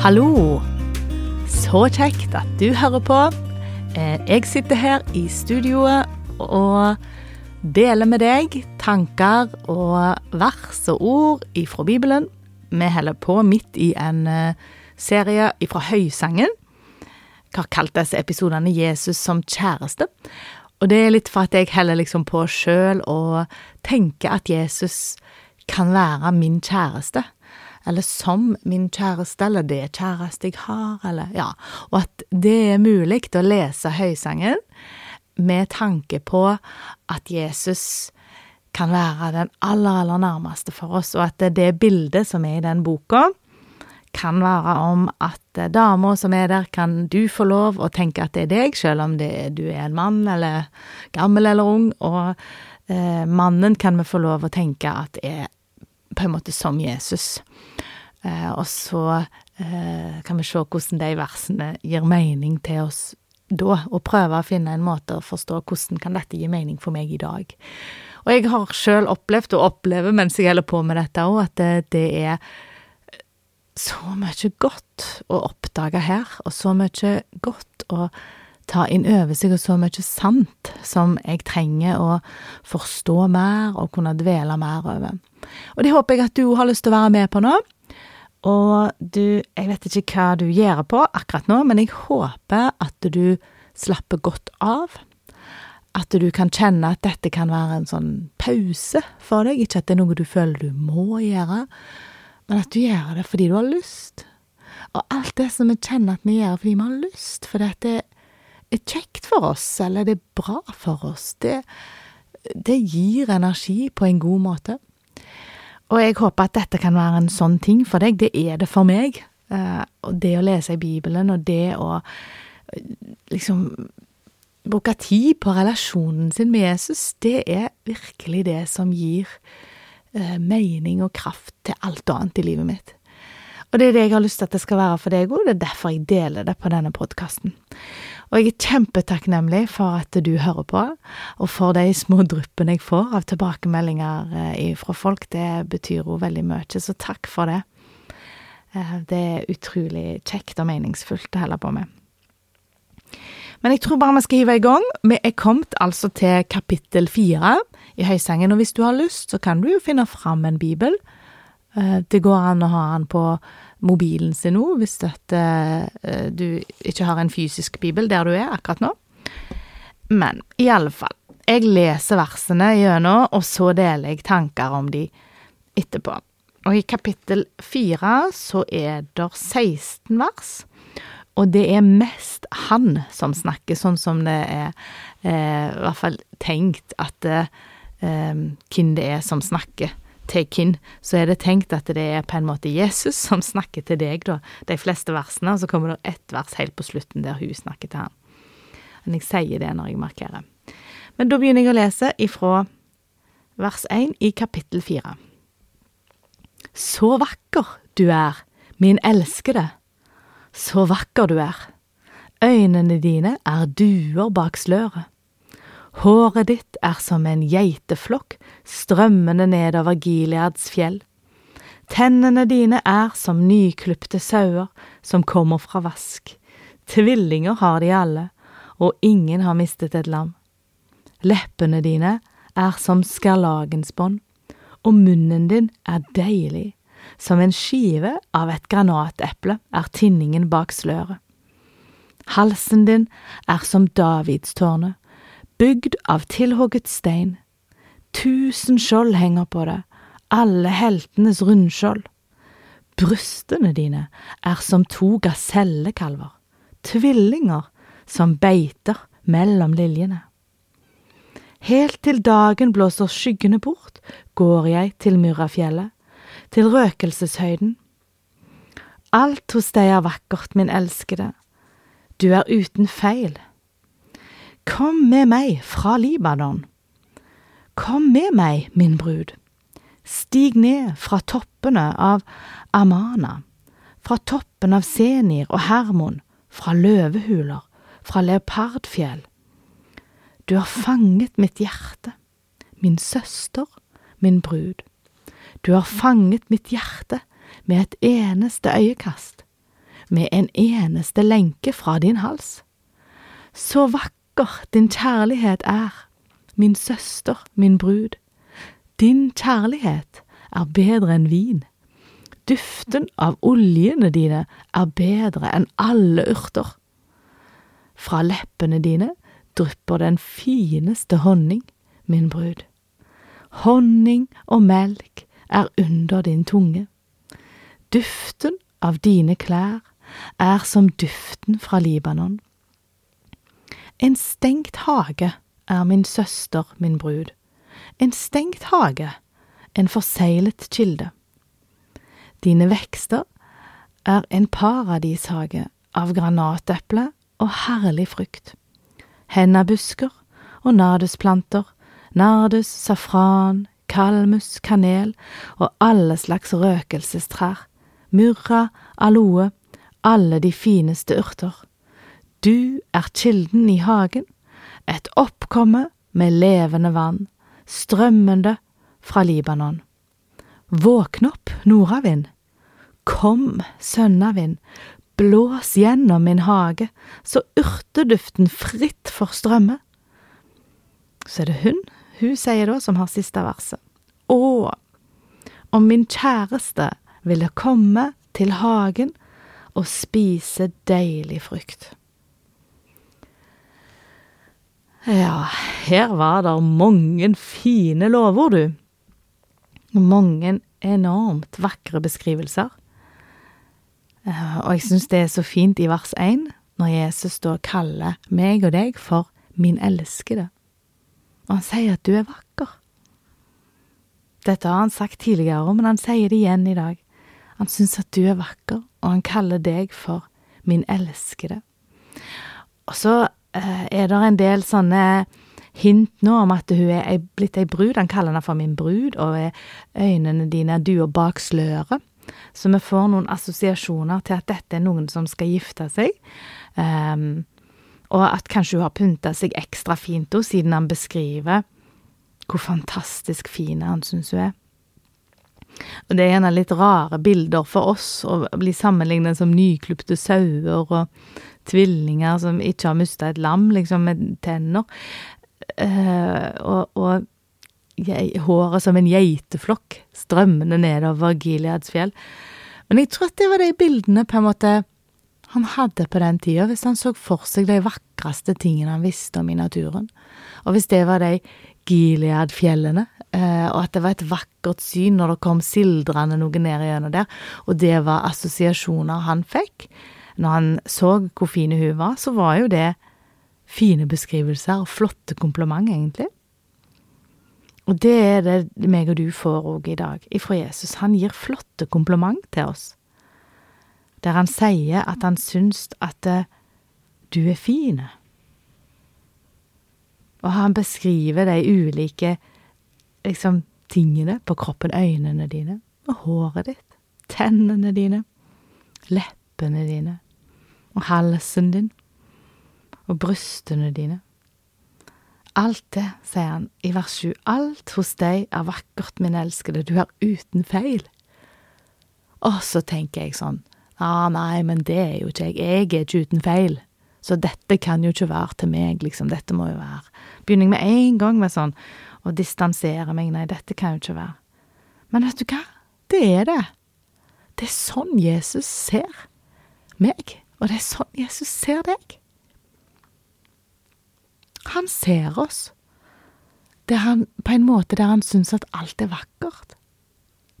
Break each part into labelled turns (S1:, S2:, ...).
S1: Hallo! Så kjekt at du hører på. Eh, Jeg sitter her i studioet og deler med deg tanker og vers og ord ifra Bibelen. Vi holder på midt i en eh, serie ifra Høysangen. Jeg har kalt disse episodene 'Jesus som kjæreste'. Og det er litt for at jeg heller liksom på sjøl og tenker at Jesus kan være min kjæreste. Eller som min kjæreste, eller det kjæreste jeg har, eller ja. Og at det er mulig å lese Høysangen med tanke på at Jesus kan være den aller, aller nærmeste for oss, og at det, det bildet som er i den boka, kan være om at dama som er der, kan du få lov å tenke at det er deg, selv om det, du er en mann, eller gammel eller ung, og eh, mannen kan vi få lov å tenke at er på en måte som Jesus. Eh, og så eh, kan vi se hvordan de versene gir mening til oss da, og prøve å finne en måte å forstå hvordan kan dette gi mening for meg i dag. Og jeg har sjøl opplevd, og opplever mens jeg holder på med dette òg, at det, det er så mye godt å oppdage her, og så mye godt å ta inn over seg, og så mye sant som jeg trenger å forstå mer og kunne dvele mer over. Og det håper jeg at du har lyst til å være med på nå. Og du, jeg vet ikke hva du gjør på akkurat nå, men jeg håper at du slapper godt av. At du kan kjenne at dette kan være en sånn pause for deg, ikke at det er noe du føler du må gjøre, men at du gjør det fordi du har lyst. Og alt det som vi kjenner at vi gjør fordi vi har lyst, fordi at det er kjekt for oss, eller det er bra for oss, det, det gir energi på en god måte. Og jeg håper at dette kan være en sånn ting for deg. Det er det for meg. Eh, og det å lese i Bibelen, og det å eh, liksom bruke tid på relasjonen sin med Jesus, det er virkelig det som gir eh, mening og kraft til alt annet i livet mitt. Og det er det jeg har lyst til at det skal være for deg òg, det er derfor jeg deler det på denne podkasten. Og jeg er kjempetakknemlig for at du hører på, og for de små dryppene jeg får av tilbakemeldinger eh, fra folk. Det betyr jo veldig mye, så takk for det. Eh, det er utrolig kjekt og meningsfullt å holde på med. Men jeg tror bare vi skal hive i gang. Vi er kommet altså til kapittel fire i Høysangen, og hvis du har lyst, så kan du jo finne fram en bibel. Eh, det går an å ha den på mobilen sin nå, hvis at, uh, du ikke har en fysisk bibel der du er akkurat nå. Men i alle fall, jeg leser versene gjennom, og så deler jeg tanker om de etterpå. Og i kapittel fire så er det 16 vers, og det er mest han som snakker, sånn som det er eh, i hvert fall tenkt at eh, hvem det er som snakker til hvem, så er det tenkt at det er på en måte Jesus som snakker til deg, da, de fleste versene, og så kommer det ett vers helt på slutten der hun snakker til ham. Men jeg sier det når jeg markerer. Men da begynner jeg å lese ifra vers 1 i kapittel 4. Så vakker du er, min elskede, så vakker du er. Øynene dine er duer bak sløret. Håret ditt er som en geiteflokk strømmende nedover Gileads fjell. Tennene dine er som nyklipte sauer som kommer fra vask. Tvillinger har de alle, og ingen har mistet et lam. Leppene dine er som skarlagensbånd, og munnen din er deilig. Som en skive av et granateple er tinningen bak sløret. Halsen din er som Davidstårnet, bygd av tilhogget stein. Tusen skjold henger på det, alle heltenes rundskjold. Brystene dine er som to gasellekalver, tvillinger som beiter mellom liljene. Helt til dagen blåser skyggene bort, går jeg til Myrrafjellet, til røkelseshøyden. Alt hos deg er vakkert, min elskede, du er uten feil. Kom med meg fra Libanon. Kom med meg, min brud. Stig ned fra toppene av Amana, fra toppen av Senir og Hermon, fra løvehuler, fra leopardfjell. Du har fanget mitt hjerte, min søster, min brud. Du har fanget mitt hjerte med et eneste øyekast. med en eneste lenke fra din hals. Så vakker din kjærlighet er, min søster, min brud. Din kjærlighet er bedre enn vin. Duften av oljene dine er bedre enn alle urter. Fra leppene dine drypper den fineste honning, min brud. Honning og melk er under din tunge. Duften av dine klær er som duften fra Libanon. En stengt hage er min søster, min brud. En stengt hage, en forseglet kilde. Dine vekster er en paradishage av granateple og herlig frukt. Hennabusker og nardusplanter, nardus, safran, kalmus, kanel og alle slags røkelsestrær, murra, aloe, alle de fineste urter. Du er kilden i hagen, et oppkomme med levende vann, strømmende fra Libanon. Våkn opp, nordavind. Kom, sønnavind, blås gjennom min hage, så urteduften fritt får strømme. Så er det hun, hun sier da, som har siste verset. Å, om min kjæreste ville komme til hagen og spise deilig frukt. Ja, her var det mange fine lovord, du. Mange enormt vakre beskrivelser. Eh, og jeg syns det er så fint i vers én, når Jesus da kaller meg og deg for min elskede. Og han sier at du er vakker. Dette har han sagt tidligere, men han sier det igjen i dag. Han syns at du er vakker, og han kaller deg for min elskede. Og så er det en del sånne hint nå om at hun er blitt ei brud. Han kaller henne for min brud, og øynene dine er duer bak sløret. Så vi får noen assosiasjoner til at dette er noen som skal gifte seg. Um, og at kanskje hun har pynta seg ekstra fint, siden han beskriver hvor fantastisk fin han syns hun er. Og det er gjerne litt rare bilder for oss å bli sammenlignet som nyklipte sauer og tvillinger som ikke har mista et lam, liksom, med tenner. Uh, og, og jeg, håret som en geiteflokk strømmende nedover Gileads fjell. Men jeg tror at det var de bildene på en måte han hadde på den tida, hvis han så for seg de vakreste tingene han visste om i naturen. Og hvis det var de Gilead-fjellene, og at det var et vakkert syn når det kom sildrende noe ned gjennom der, og det var assosiasjoner han fikk når han så hvor fine hun var, så var jo det fine beskrivelser og flotte kompliment, egentlig. Og det er det meg og du får òg i dag ifra Jesus. Han gir flotte kompliment til oss, der han sier at han syns at eh, du er fin. Og han beskriver de ulike liksom, tingene på kroppen, øynene dine, og håret ditt, tennene dine, leppene dine, og halsen din, og brystene dine. Alt det, sier han i vers 7, alt hos deg er vakkert, min elskede, du er uten feil. Og så tenker jeg sånn, ah, nei, men det er jo ikke jeg, jeg er ikke uten feil. Så dette kan jo ikke være til meg, liksom, dette må jo være Begynner jeg med en gang med sånn å distansere meg, nei, dette kan jo ikke være. Men vet du hva, det er det. Det er sånn Jesus ser meg, og det er sånn Jesus ser deg. Han ser oss han, på en måte der han syns at alt er vakkert.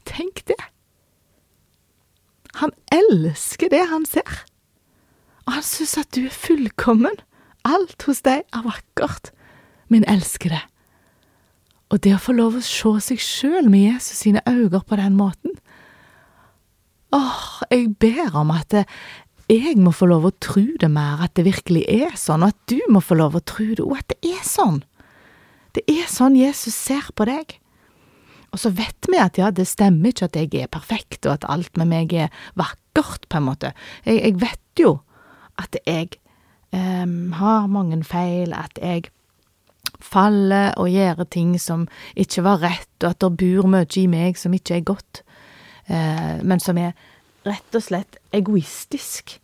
S1: Tenk det! Han elsker det han ser. Og han syns at du er fullkommen. Alt hos deg er vakkert, min elskede. Og det å få lov å se seg sjøl med Jesus sine øyne på den måten Åh, jeg ber om at jeg må få lov å tro det mer, at det virkelig er sånn, og at du må få lov å tro det, og at det er sånn. Det er sånn Jesus ser på deg. Og så vet vi at ja, det stemmer ikke at jeg er perfekt, og at alt med meg er vakkert, på en måte. Jeg, jeg vet jo at jeg um, har mange feil, at jeg faller og gjør ting som ikke var rett, og at det bor mye i meg som ikke er godt, eh, men som er rett og slett egoistisk,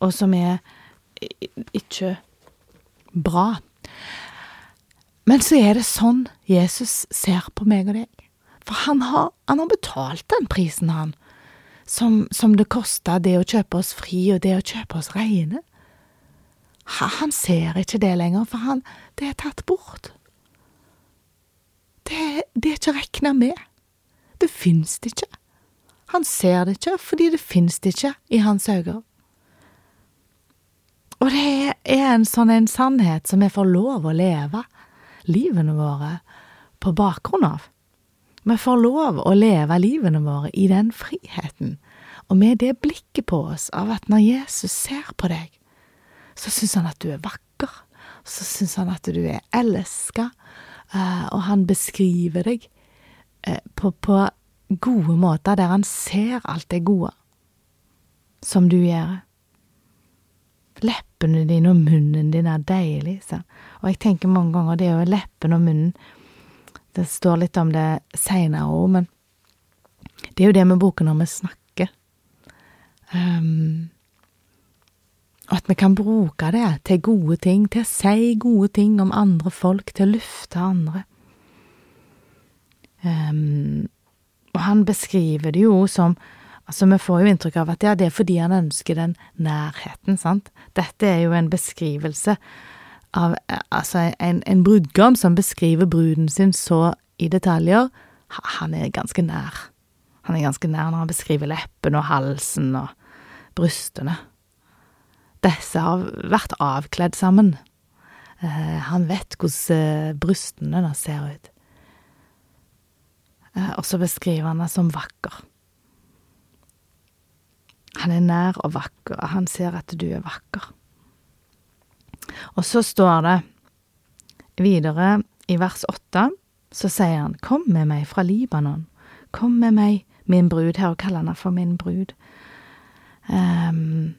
S1: og som er ikke bra. Men så er det sånn Jesus ser på meg og deg. For han har, han har betalt den prisen, han, som, som det kosta det å kjøpe oss fri og det å kjøpe oss reine. Han ser ikke det lenger, for han, det er tatt bort. Det, det er ikke regna med. Det fins det ikke. Han ser det ikke fordi det fins det ikke i hans øyne. Og det er en sånn en sannhet som vi får lov å leve livene våre på bakgrunn av. Vi får lov å leve livene våre i den friheten, og med det blikket på oss av at når Jesus ser på deg, så syns han at du er vakker, så syns han at du er elska, eh, og han beskriver deg eh, på, på gode måter der han ser alt det gode som du gjør. Leppene dine og munnen din er deilig, så. Og jeg tenker mange ganger det er jo leppene og munnen Det står litt om det seinere òg, men det er jo det med boken når vi snakker. Um, og at vi kan bruke det til gode ting, til å si gode ting om andre folk, til å lufte andre. Um, og han beskriver det jo som Altså, vi får jo inntrykk av at ja, det er fordi han ønsker den nærheten, sant. Dette er jo en beskrivelse av altså en, en brudgom som beskriver bruden sin så i detaljer. Han er ganske nær. Han er ganske nær når han beskriver leppene og halsen og brystene. Disse har vært avkledd sammen. Eh, han vet hvordan eh, brystene ser ut. Eh, og så beskriver han det som vakker. Han er nær og vakker, og han ser at du er vakker. Og så står det videre i vers åtte, så sier han, Kom med meg fra Libanon, kom med meg, min brud, her og kaller han for min brud. Um,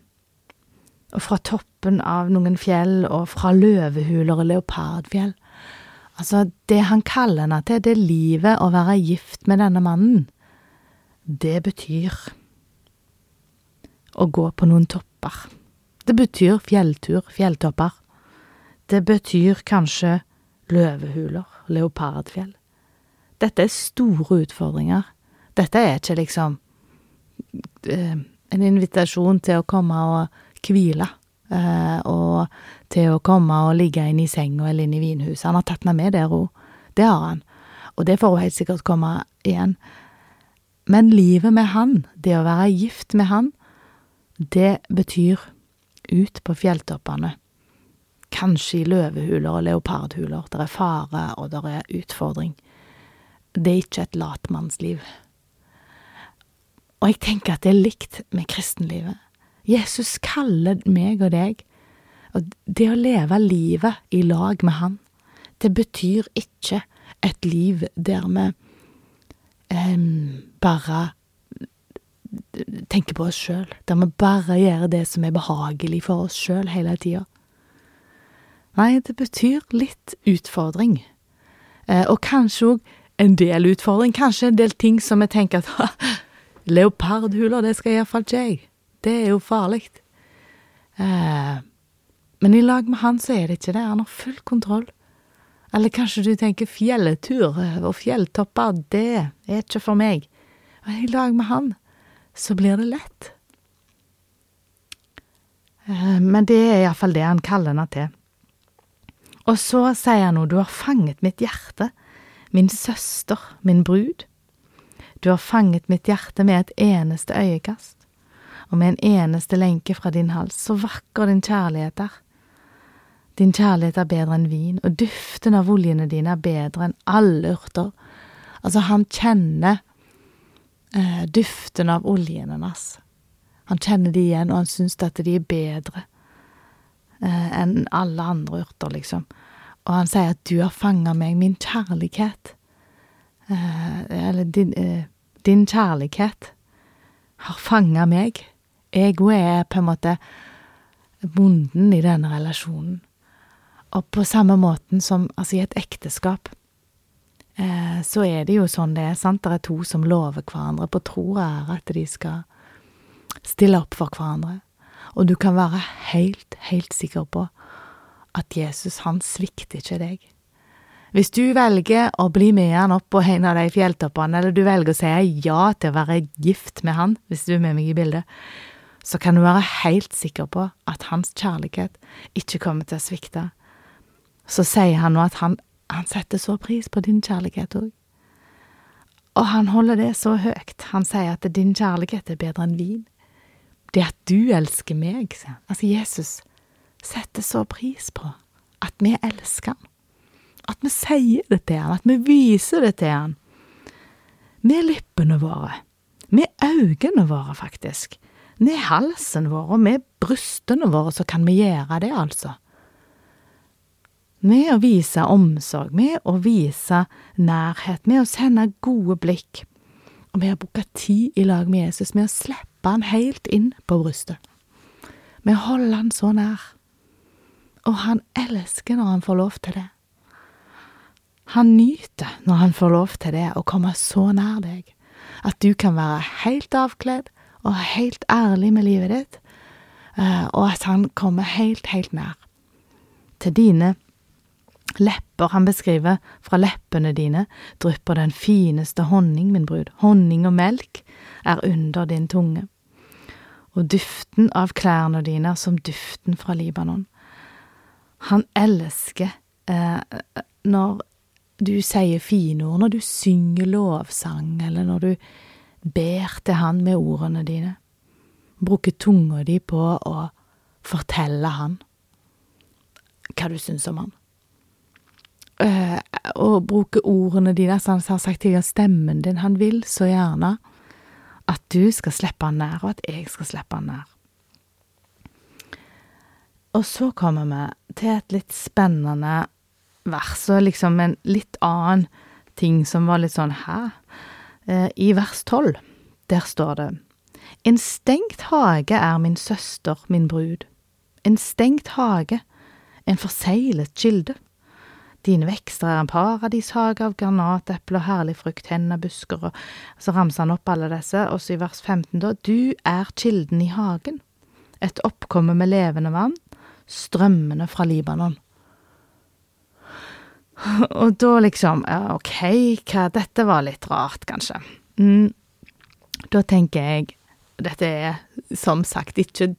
S1: og fra toppen av noen fjell, og fra løvehuler og leopardfjell. Altså, det han kaller henne til, det livet å være gift med denne mannen, det betyr å gå på noen topper. Det betyr fjelltur, fjelltopper. Det betyr kanskje løvehuler, leopardfjell. Dette er store utfordringer. Dette er ikke liksom eh, en invitasjon til å komme og hvile, eh, og til å komme og ligge inne i senga eller inne i vinhuset. Han har tatt meg med der òg. Det har han. Og det får hun helt sikkert komme igjen. Men livet med han, det å være gift med han, det betyr ut på fjelltoppene. Kanskje i løvehuler og leopardhuler. Der er fare, og der er utfordring. Det er ikke et latmannsliv. Og jeg tenker at det er likt med kristenlivet. Jesus kaller meg og deg, og det å leve livet i lag med Han, det betyr ikke et liv der vi um, bare tenker på oss sjøl, der vi bare gjør det som er behagelig for oss sjøl hele tida. Nei, det betyr litt utfordring, eh, og kanskje òg en del utfordring, kanskje en del ting som vi tenker at leopardhuler, det skal iallfall ikke jeg, det er jo farlig. Eh, men i lag med han så er det ikke det, han har full kontroll. Eller kanskje du tenker fjelletur eh, og fjelltopper, det er ikke for meg. Men i lag med han så blir det lett. Eh, men det er iallfall det han kaller henne til. Og så sier han noe, du har fanget mitt hjerte, min søster, min brud. Du har fanget mitt hjerte med et eneste øyekast, og med en eneste lenke fra din hals, så vakker din kjærlighet er. Din kjærlighet er bedre enn vin, og duften av oljene dine er bedre enn alle urter. Altså, han kjenner eh, duften av oljen hennes. Han kjenner de igjen, og han syns at de er bedre eh, enn alle andre urter, liksom. Og han sier at du har fanga meg, min kjærlighet. Eh, eller din, eh, din kjærlighet har fanga meg. Jeg er på en måte bonden i denne relasjonen. Og på samme måten som altså i et ekteskap eh, så er det jo sånn det er, sant. Det er to som lover hverandre på tro og ære at de skal stille opp for hverandre, og du kan være helt, helt sikker på at Jesus, han svikter ikke deg. Hvis du velger å bli med han opp på en av de fjelltoppene, eller du velger å si ja til å være gift med han, hvis du er med meg i bildet, så kan du være helt sikker på at hans kjærlighet ikke kommer til å svikte. Så sier han nå at han, han setter så pris på din kjærlighet òg. Og han holder det så høyt. Han sier at din kjærlighet er bedre enn vin. Det at du elsker meg, altså Jesus, setter så pris på at vi elsker han. At vi sier det til han, at vi viser det til han. Med lippene våre, med øynene våre, faktisk, med halsen vår og med brystene våre, så kan vi gjøre det, altså. Med å vise omsorg, med å vise nærhet, med å sende gode blikk, og med å bruke tid i lag med Jesus, med å slippe han helt inn på brystet. Med å holde han så nær. Og han elsker når han får lov til det. Han nyter når han får lov til det, å komme så nær deg, at du kan være helt avkledd og helt ærlig med livet ditt, eh, og at han kommer helt, helt nær. Til dine lepper han beskriver, fra leppene dine drypper den fineste honning, min brud, honning og melk er under din tunge, og duften av klærne dine er som duften fra Libanon. Han elsker eh, når du sier fine ord, når du synger lovsang, eller når du ber til Han med ordene dine. Bruker tunga di på å fortelle Han hva du syns om Han. Uh, og bruke ordene dine, som han har sagt tidligere, stemmen din. Han vil så gjerne at du skal slippe han nær, og at jeg skal slippe han nær. Og så kommer vi til et litt spennende vers, og liksom en litt annen ting som var litt sånn hæ? Eh, I vers tolv, der står det En stengt hage er min søster, min brud. En stengt hage, en forseglet kilde. Dine vekster er en paradishage av granateple og herlig frukt, hennebusker, og så ramser han opp alle disse, og så i vers 15 da, du er kilden i hagen, et oppkomme med levende vann, strømmende fra Libanon. Og da liksom, ja, ok, hva, dette var litt rart, kanskje. Mm, da tenker jeg, dette er som sagt ikke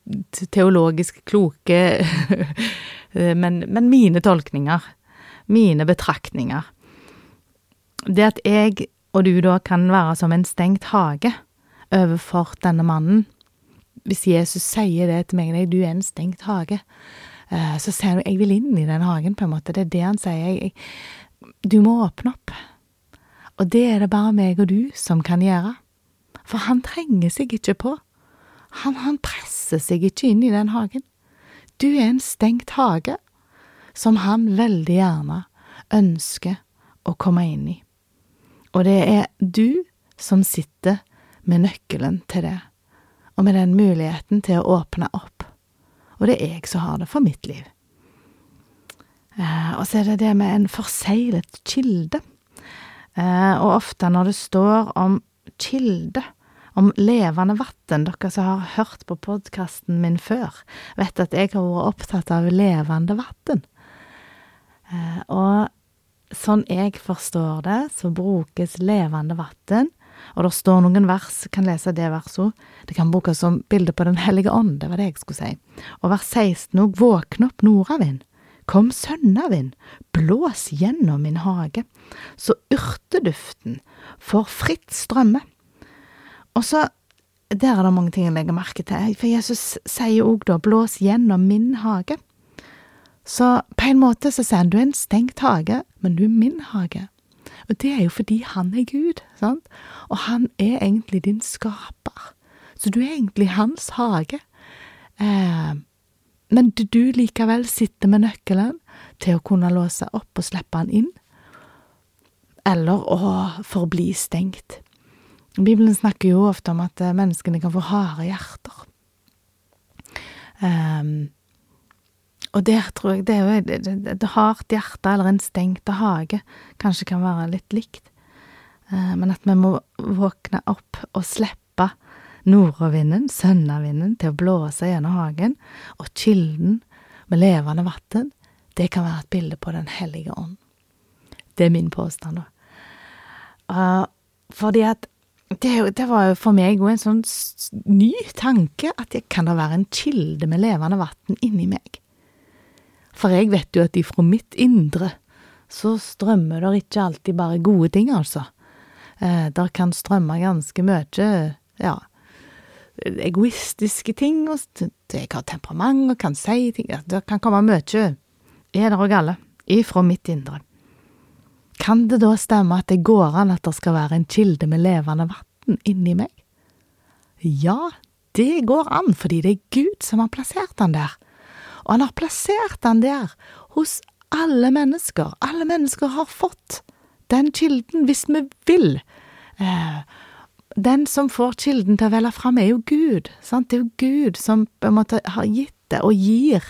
S1: teologisk kloke, men, men mine tolkninger, mine betraktninger. Det at jeg og du da kan være som en stengt hage overfor denne mannen, hvis Jesus sier det til meg, nei, du er en stengt hage, så sier han jeg vil inn i den hagen, på en måte. Det er det han sier. Jeg, du må åpne opp. Og det er det bare meg og du som kan gjøre. For han trenger seg ikke på. Han, han presser seg ikke inn i den hagen. Du er en stengt hage som han veldig gjerne ønsker å komme inn i. Og det er du som sitter med nøkkelen til det og med den muligheten til å åpne opp. Og det er jeg som har det for mitt liv. Eh, og så er det det med en forseglet kilde. Eh, og ofte når det står om kilde, om levende vann, dere som har hørt på podkasten min før, vet at jeg har vært opptatt av levende vann. Eh, og sånn jeg forstår det, så brukes levende vann og det står noen vers, kan lese det verset det kan brukes som bilde på Den hellige ånd, det var det jeg skulle si. Og vers 16 òg, våkne opp nordavind, kom sønnavind, blås gjennom min hage, så urteduften får fritt strømme. Og så, der er det mange ting jeg legger merke til, for Jesus sier òg da, blås gjennom min hage. Så på en måte så sier han du er en stengt hage, men du er min hage. Og det er jo fordi han er Gud, sant? Og han er egentlig din skaper. Så du er egentlig hans hage. Eh, men du, likevel sitter med nøkkelen til å kunne låse opp og slippe han inn, eller å forbli stengt. Bibelen snakker jo ofte om at eh, menneskene kan få harde hjerter. Um, og der tror jeg det er jo et, hardt hjerte eller en stengt hage kanskje kan være litt likt. Eh, men at vi må våkne opp og slippe nordavinden, sønnavinden, til å blåse gjennom hagen, og kilden med levende vann, det kan være et bilde på Den hellige ånd. Det er min påstand, da. Uh, fordi at det, det, var jo for meg òg en sånn ny tanke, at det kan da være en kilde med levende vann inni meg. For jeg vet jo at ifra mitt indre så strømmer det ikke alltid bare gode ting, altså. Eh, der kan strømme ganske mye, ja, egoistiske ting, og jeg har temperament og kan si ting, det kan komme mye, er det galle alle, ifra mitt indre. Kan det da stemme at det går an at det skal være en kilde med levende vann inni meg? Ja, det går an, fordi det er Gud som har plassert den der. Og han har plassert den der hos alle mennesker. Alle mennesker har fått den kilden hvis vi vil. Eh, den som får kilden til å velge fram, er jo Gud. Sant? Det er jo Gud som på en måte har gitt det, og gir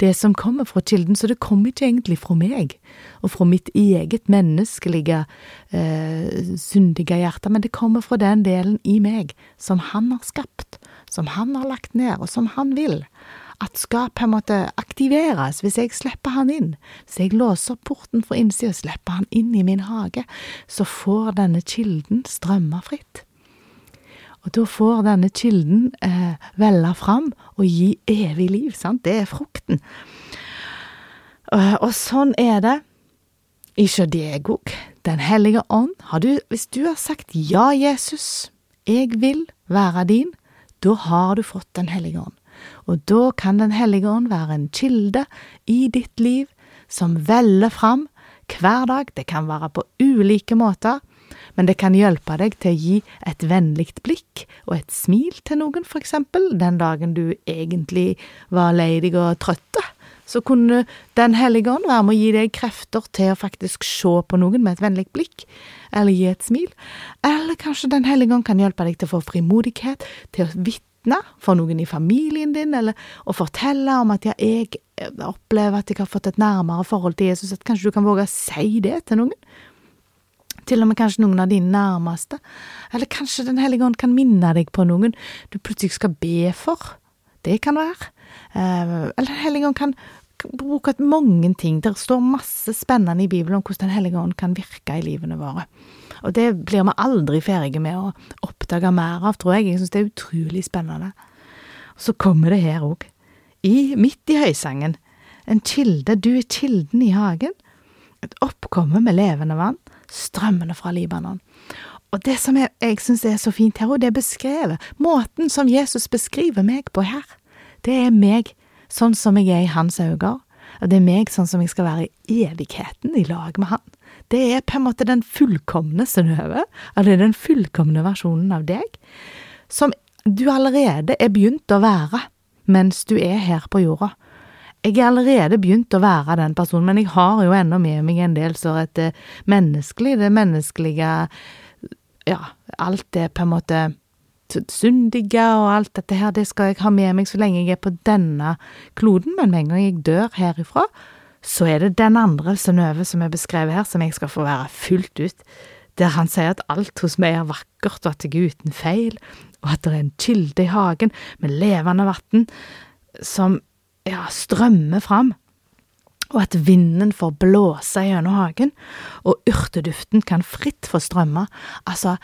S1: det som kommer fra kilden. Så det kommer ikke egentlig fra meg, og fra mitt eget menneskelige, eh, syndige hjerte, men det kommer fra den delen i meg som han har skapt, som han har lagt ned, og som han vil at skal på en måte aktiveres hvis jeg slipper han inn. Hvis jeg låser porten fra innsida og slipper han inn i min hage, så får denne kilden strømme fritt. Og da får denne kilden eh, velle fram og gi evig liv, sant, det er frukten. Og, og sånn er det ikke deg òg. Den hellige ånd, du, hvis du har sagt ja, Jesus, jeg vil være din, da har du fått Den hellige ånd og da kan Den hellige ånd være en kilde i ditt liv som veller fram hver dag. Det kan være på ulike måter, men det kan hjelpe deg til å gi et vennlig blikk og et smil til noen, for eksempel, den dagen du egentlig var lei deg og trøtt. Så kunne Den hellige ånd være med å gi deg krefter til å faktisk se på noen med et vennlig blikk, eller gi et smil. Eller kanskje Den hellige ånd kan hjelpe deg til å få frimodighet, til å vitne vitne for noen i familien din, eller å fortelle om at ja, jeg opplever at jeg har fått et nærmere forhold til Jesus, at kanskje du kan våge å si det til noen? Til og med kanskje noen av dine nærmeste. Eller kanskje Den hellige ånd kan minne deg på noen du plutselig skal be for. Det kan være. Eh, eller Den hellige ånd kan bruke mange ting. Det står masse spennende i Bibelen om hvordan Den hellige ånd kan virke i livene våre. Og det blir vi aldri ferdige med å oppdage mer av, tror jeg. Jeg synes det er utrolig spennende. Så kommer det her òg. Midt i høysangen. En kilde. Du er kilden i hagen. Et oppkomme med levende vann. Strømmene fra Libanon. Og det som jeg, jeg syns er så fint her, og det er beskrevet. Måten som Jesus beskriver meg på her, det er meg sånn som jeg er i hans øyne. Og det er meg sånn som jeg skal være i evigheten i lag med han. Det er på en måte den fullkomne Synnøve, eller den fullkomne versjonen av deg, som du allerede er begynt å være mens du er her på jorda. Jeg er allerede begynt å være den personen, men jeg har jo ennå med meg en del så et eh, menneskelig, det menneskelige Ja, alt det på en måte syndige og alt dette her, det skal jeg ha med meg så lenge jeg er på denne kloden, men med en gang jeg dør herifra, så er det den andre Synnøve som er beskrevet her, som jeg skal få være fullt ut, der han sier at alt hos meg er vakkert, og at jeg er uten feil, og at det er en kilde i hagen med levende vann som ja, strømmer fram, og at vinden får blåse gjennom hagen, og urteduften kan fritt få strømme. Altså,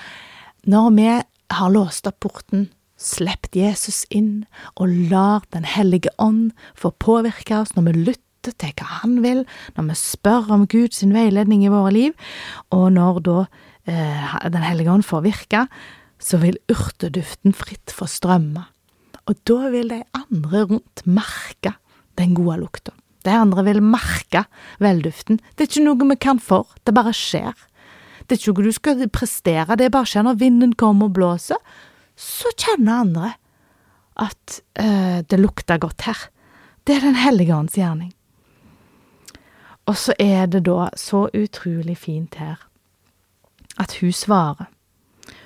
S1: når vi har låst opp porten, sluppet Jesus inn og lar Den hellige ånd få påvirke oss når vi lytter til hva han vil, når vi spør om Guds veiledning i våre liv, og når da eh, Den hellige ånd får virke, så vil urteduften fritt få strømme. Og da vil de andre rundt merke den gode lukta. De andre vil merke velduften. Det er ikke noe vi kan for, det bare skjer. Det er ikke noe du skal prestere, det er bare skjer når vinden kommer og blåser. Så kjenner andre at øh, det lukter godt her. Det er Den hellige ånds gjerning. Og så er det da så utrolig fint her at hun svarer.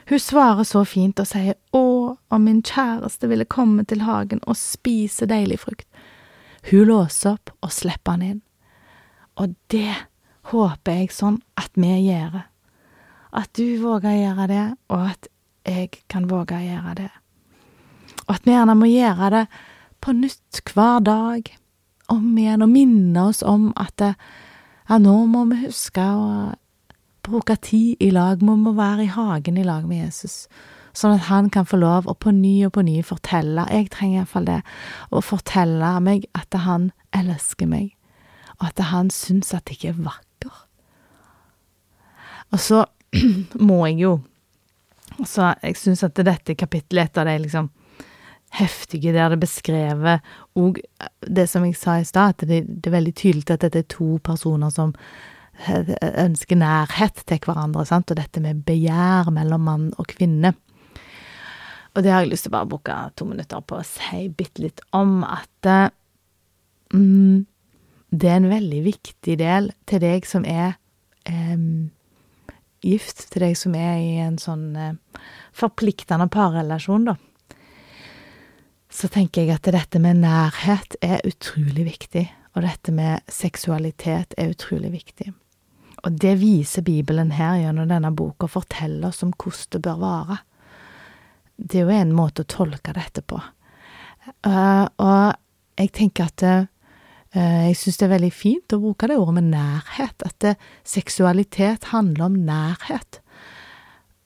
S1: Hun svarer så fint og sier å, om min kjæreste ville komme til hagen og spise deilig frukt. Hun låser opp og slipper han inn. Og det håper jeg sånn at vi gjør. At du våger å gjøre det, og at jeg kan våge å gjøre det. Og at vi gjerne må gjøre det på nytt hver dag, om igjen, og minne oss om at ja, nå må vi huske å bruke tid i lag, vi må være i hagen i lag med Jesus, sånn at han kan få lov å på ny og på ny fortelle, jeg trenger iallfall det, å fortelle meg at han elsker meg, og at han syns at jeg er vakker. Og så må jeg jo Så jeg syns at dette kapittelet, et av de liksom heftige der det beskrevet og det som jeg sa i stad, at det, det, er veldig tydelig at dette er to personer som ønsker nærhet til hverandre, sant, og dette med begjær mellom mann og kvinne. Og det har jeg lyst til å bare bruke to minutter på å si bitte litt om at mm, det er en veldig viktig del til deg som er eh, gift, til deg som er i en sånn eh, forpliktende parrelasjon, da. Så tenker jeg at dette med nærhet er utrolig viktig, og dette med seksualitet er utrolig viktig. Og det viser Bibelen her gjennom denne boka, forteller oss om hvordan det bør være. Det er jo en måte å tolke dette på. Uh, og jeg tenker at uh, jeg syns det er veldig fint å bruke det ordet med nærhet, at det, seksualitet handler om nærhet.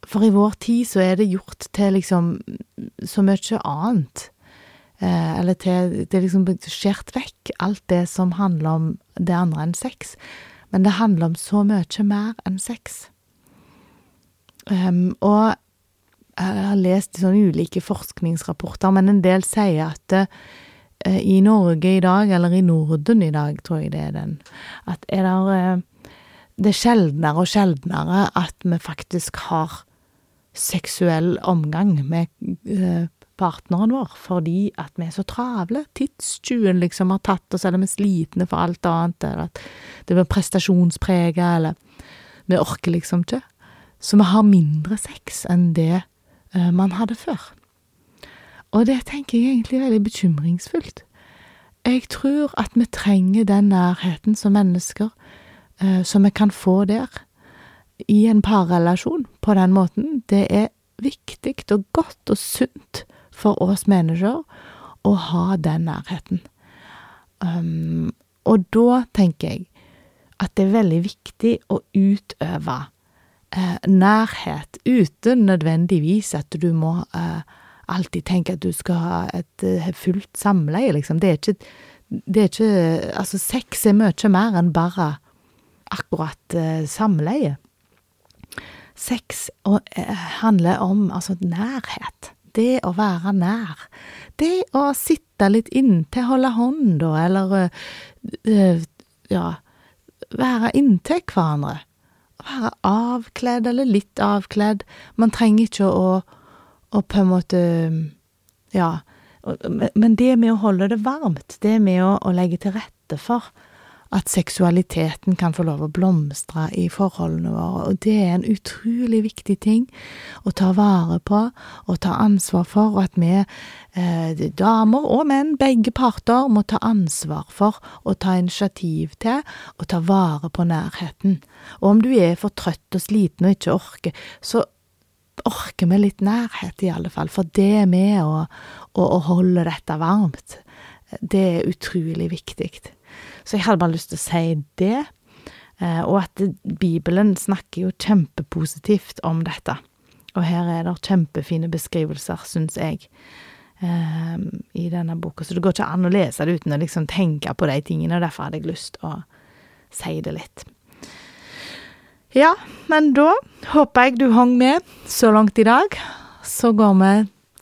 S1: For i vår tid så er det gjort til liksom så mye annet. Uh, eller til Det er liksom skjært vekk alt det som handler om det andre enn sex. Men det handler om så mye mer enn sex. Um, og jeg har lest sånne ulike forskningsrapporter, men en del sier at uh, i Norge i dag, eller i Norden i dag, tror jeg det er den, at er det uh, Det er sjeldnere og sjeldnere at vi faktisk har seksuell omgang med uh, partneren vår, fordi at vi er så travle. Tidstyven liksom har tatt oss, eller vi er slitne for alt annet, eller at det blir prestasjonsprega, eller vi orker liksom ikke. Så vi har mindre sex enn det man hadde før. Og det tenker jeg egentlig er veldig bekymringsfullt. Jeg tror at vi trenger den nærheten som mennesker, uh, som vi kan få der, i en parrelasjon på den måten. Det er viktig og godt og sunt for oss mennesker å ha den nærheten. Um, og da tenker jeg at det er veldig viktig å utøve eh, nærhet uten nødvendigvis at du må eh, alltid tenke at du skal ha et eh, fullt samleie, liksom. Det er ikke det er ikke Altså, sex er mye mer enn bare akkurat eh, samleie. Sex eh, handler om altså nærhet det å være nær. Det å sitte litt inntil, holde hånda, eller ja, være inntil hverandre. Være avkledd eller litt avkledd. Man trenger ikke å, å på en måte Ja. Men det med å holde det varmt, det med å, å legge til rette for at seksualiteten kan få lov å blomstre i forholdene våre, og det er en utrolig viktig ting å ta vare på og ta ansvar for, og at vi, eh, damer og menn, begge parter, må ta ansvar for og ta initiativ til å ta vare på nærheten. Og om du er for trøtt og sliten og ikke orker, så orker vi litt nærhet, i alle fall, for det er med å, å, å holde dette varmt. Det er utrolig viktig. Så jeg hadde bare lyst til å si det, eh, og at Bibelen snakker jo kjempepositivt om dette. Og her er det kjempefine beskrivelser, syns jeg, eh, i denne boka. Så det går ikke an å lese det uten å liksom tenke på de tingene, og derfor hadde jeg lyst til å si det litt. Ja, men da håper jeg du hang med så langt i dag. Så går vi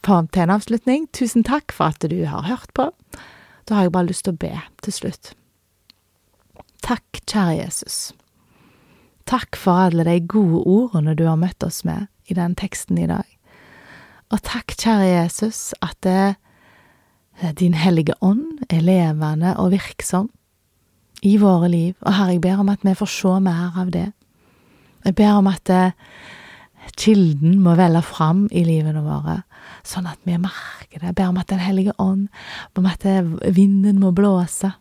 S1: til en avslutning. Tusen takk for at du har hørt på. Da har jeg bare lyst til å be til slutt. Takk, kjære Jesus. Takk for alle de gode ordene du har møtt oss med i den teksten i dag. Og takk, kjære Jesus, at det, eh, Din hellige ånd er levende og virksom i våre liv, og Herre, jeg ber om at vi får se mer av det. Jeg ber om at eh, kilden må velle fram i livene våre, sånn at vi merker det. Jeg ber om at Den hellige ånd, om at vinden må blåse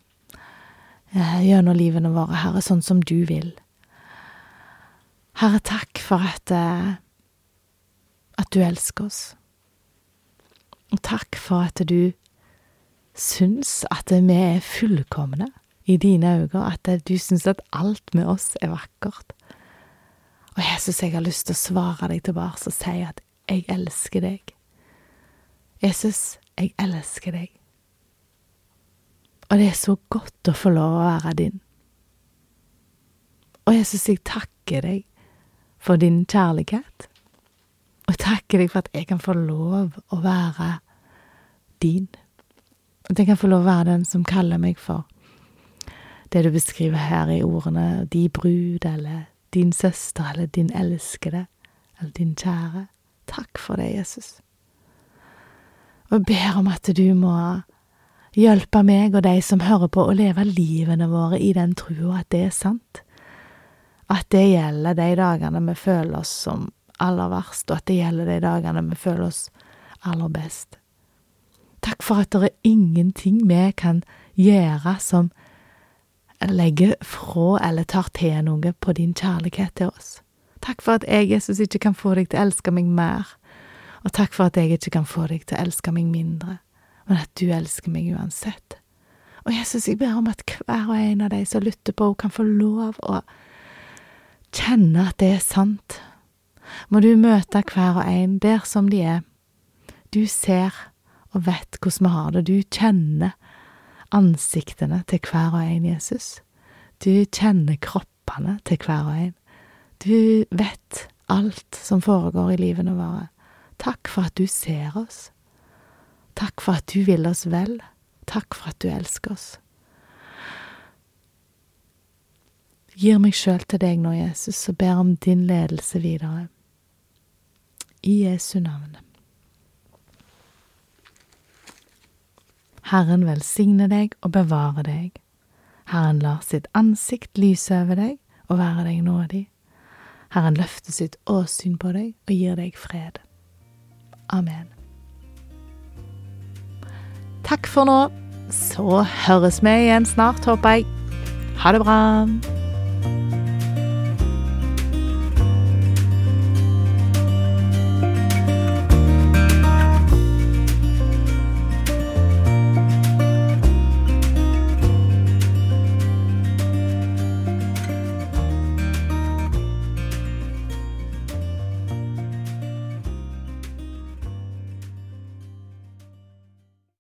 S1: Eh, gjennom livene våre, Herre, sånn som du vil. Herre, takk for at, eh, at du elsker oss. Og takk for at du syns at vi er fullkomne i dine øyne, at du syns at alt med oss er vakkert. Og Jesus, jeg har lyst til å svare deg tilbake og si at jeg elsker deg. Jesus, jeg elsker deg. Og det er så godt å få lov å være din. Og Jesus, jeg takker deg for din kjærlighet. Og takker deg for at jeg kan få lov å være din. At jeg kan få lov å være den som kaller meg for det du beskriver her i ordene de brud, eller din søster, eller din elskede, eller din kjære. Takk for det, Jesus. Og jeg ber om at du må hjelpe meg og de som hører på, å leve livene våre i den trua at det er sant. At det gjelder de dagene vi føler oss som aller verst, og at det gjelder de dagene vi føler oss aller best. Takk for at det er ingenting vi kan gjøre som legger fra eller tar til noe på din kjærlighet til oss. Takk for at jeg, Jesus, ikke kan få deg til å elske meg mer, og takk for at jeg ikke kan få deg til å elske meg mindre, men at du elsker meg uansett. Og Jesus, jeg ber om at hver og en av de som lytter på, kan få lov å kjenne at det er sant. Må du møte hver og en der som de er. Du ser og vet hvordan vi har det. Du kjenner ansiktene til hver og en, Jesus. Du kjenner kroppene til hver og en. Du vet alt som foregår i livene våre. Takk for at du ser oss. Takk for at du vil oss vel. Takk for at du elsker oss. Gir meg sjøl til deg nå, Jesus, og ber om din ledelse videre. I Jesu navn. Herren velsigne deg og bevare deg. Herren lar sitt ansikt lyse over deg og være deg nådig. Herren løfter sitt åsyn på deg og gir deg fred. Amen. Takk for nå. Så høres vi igjen snart, håper jeg. Ha det bra.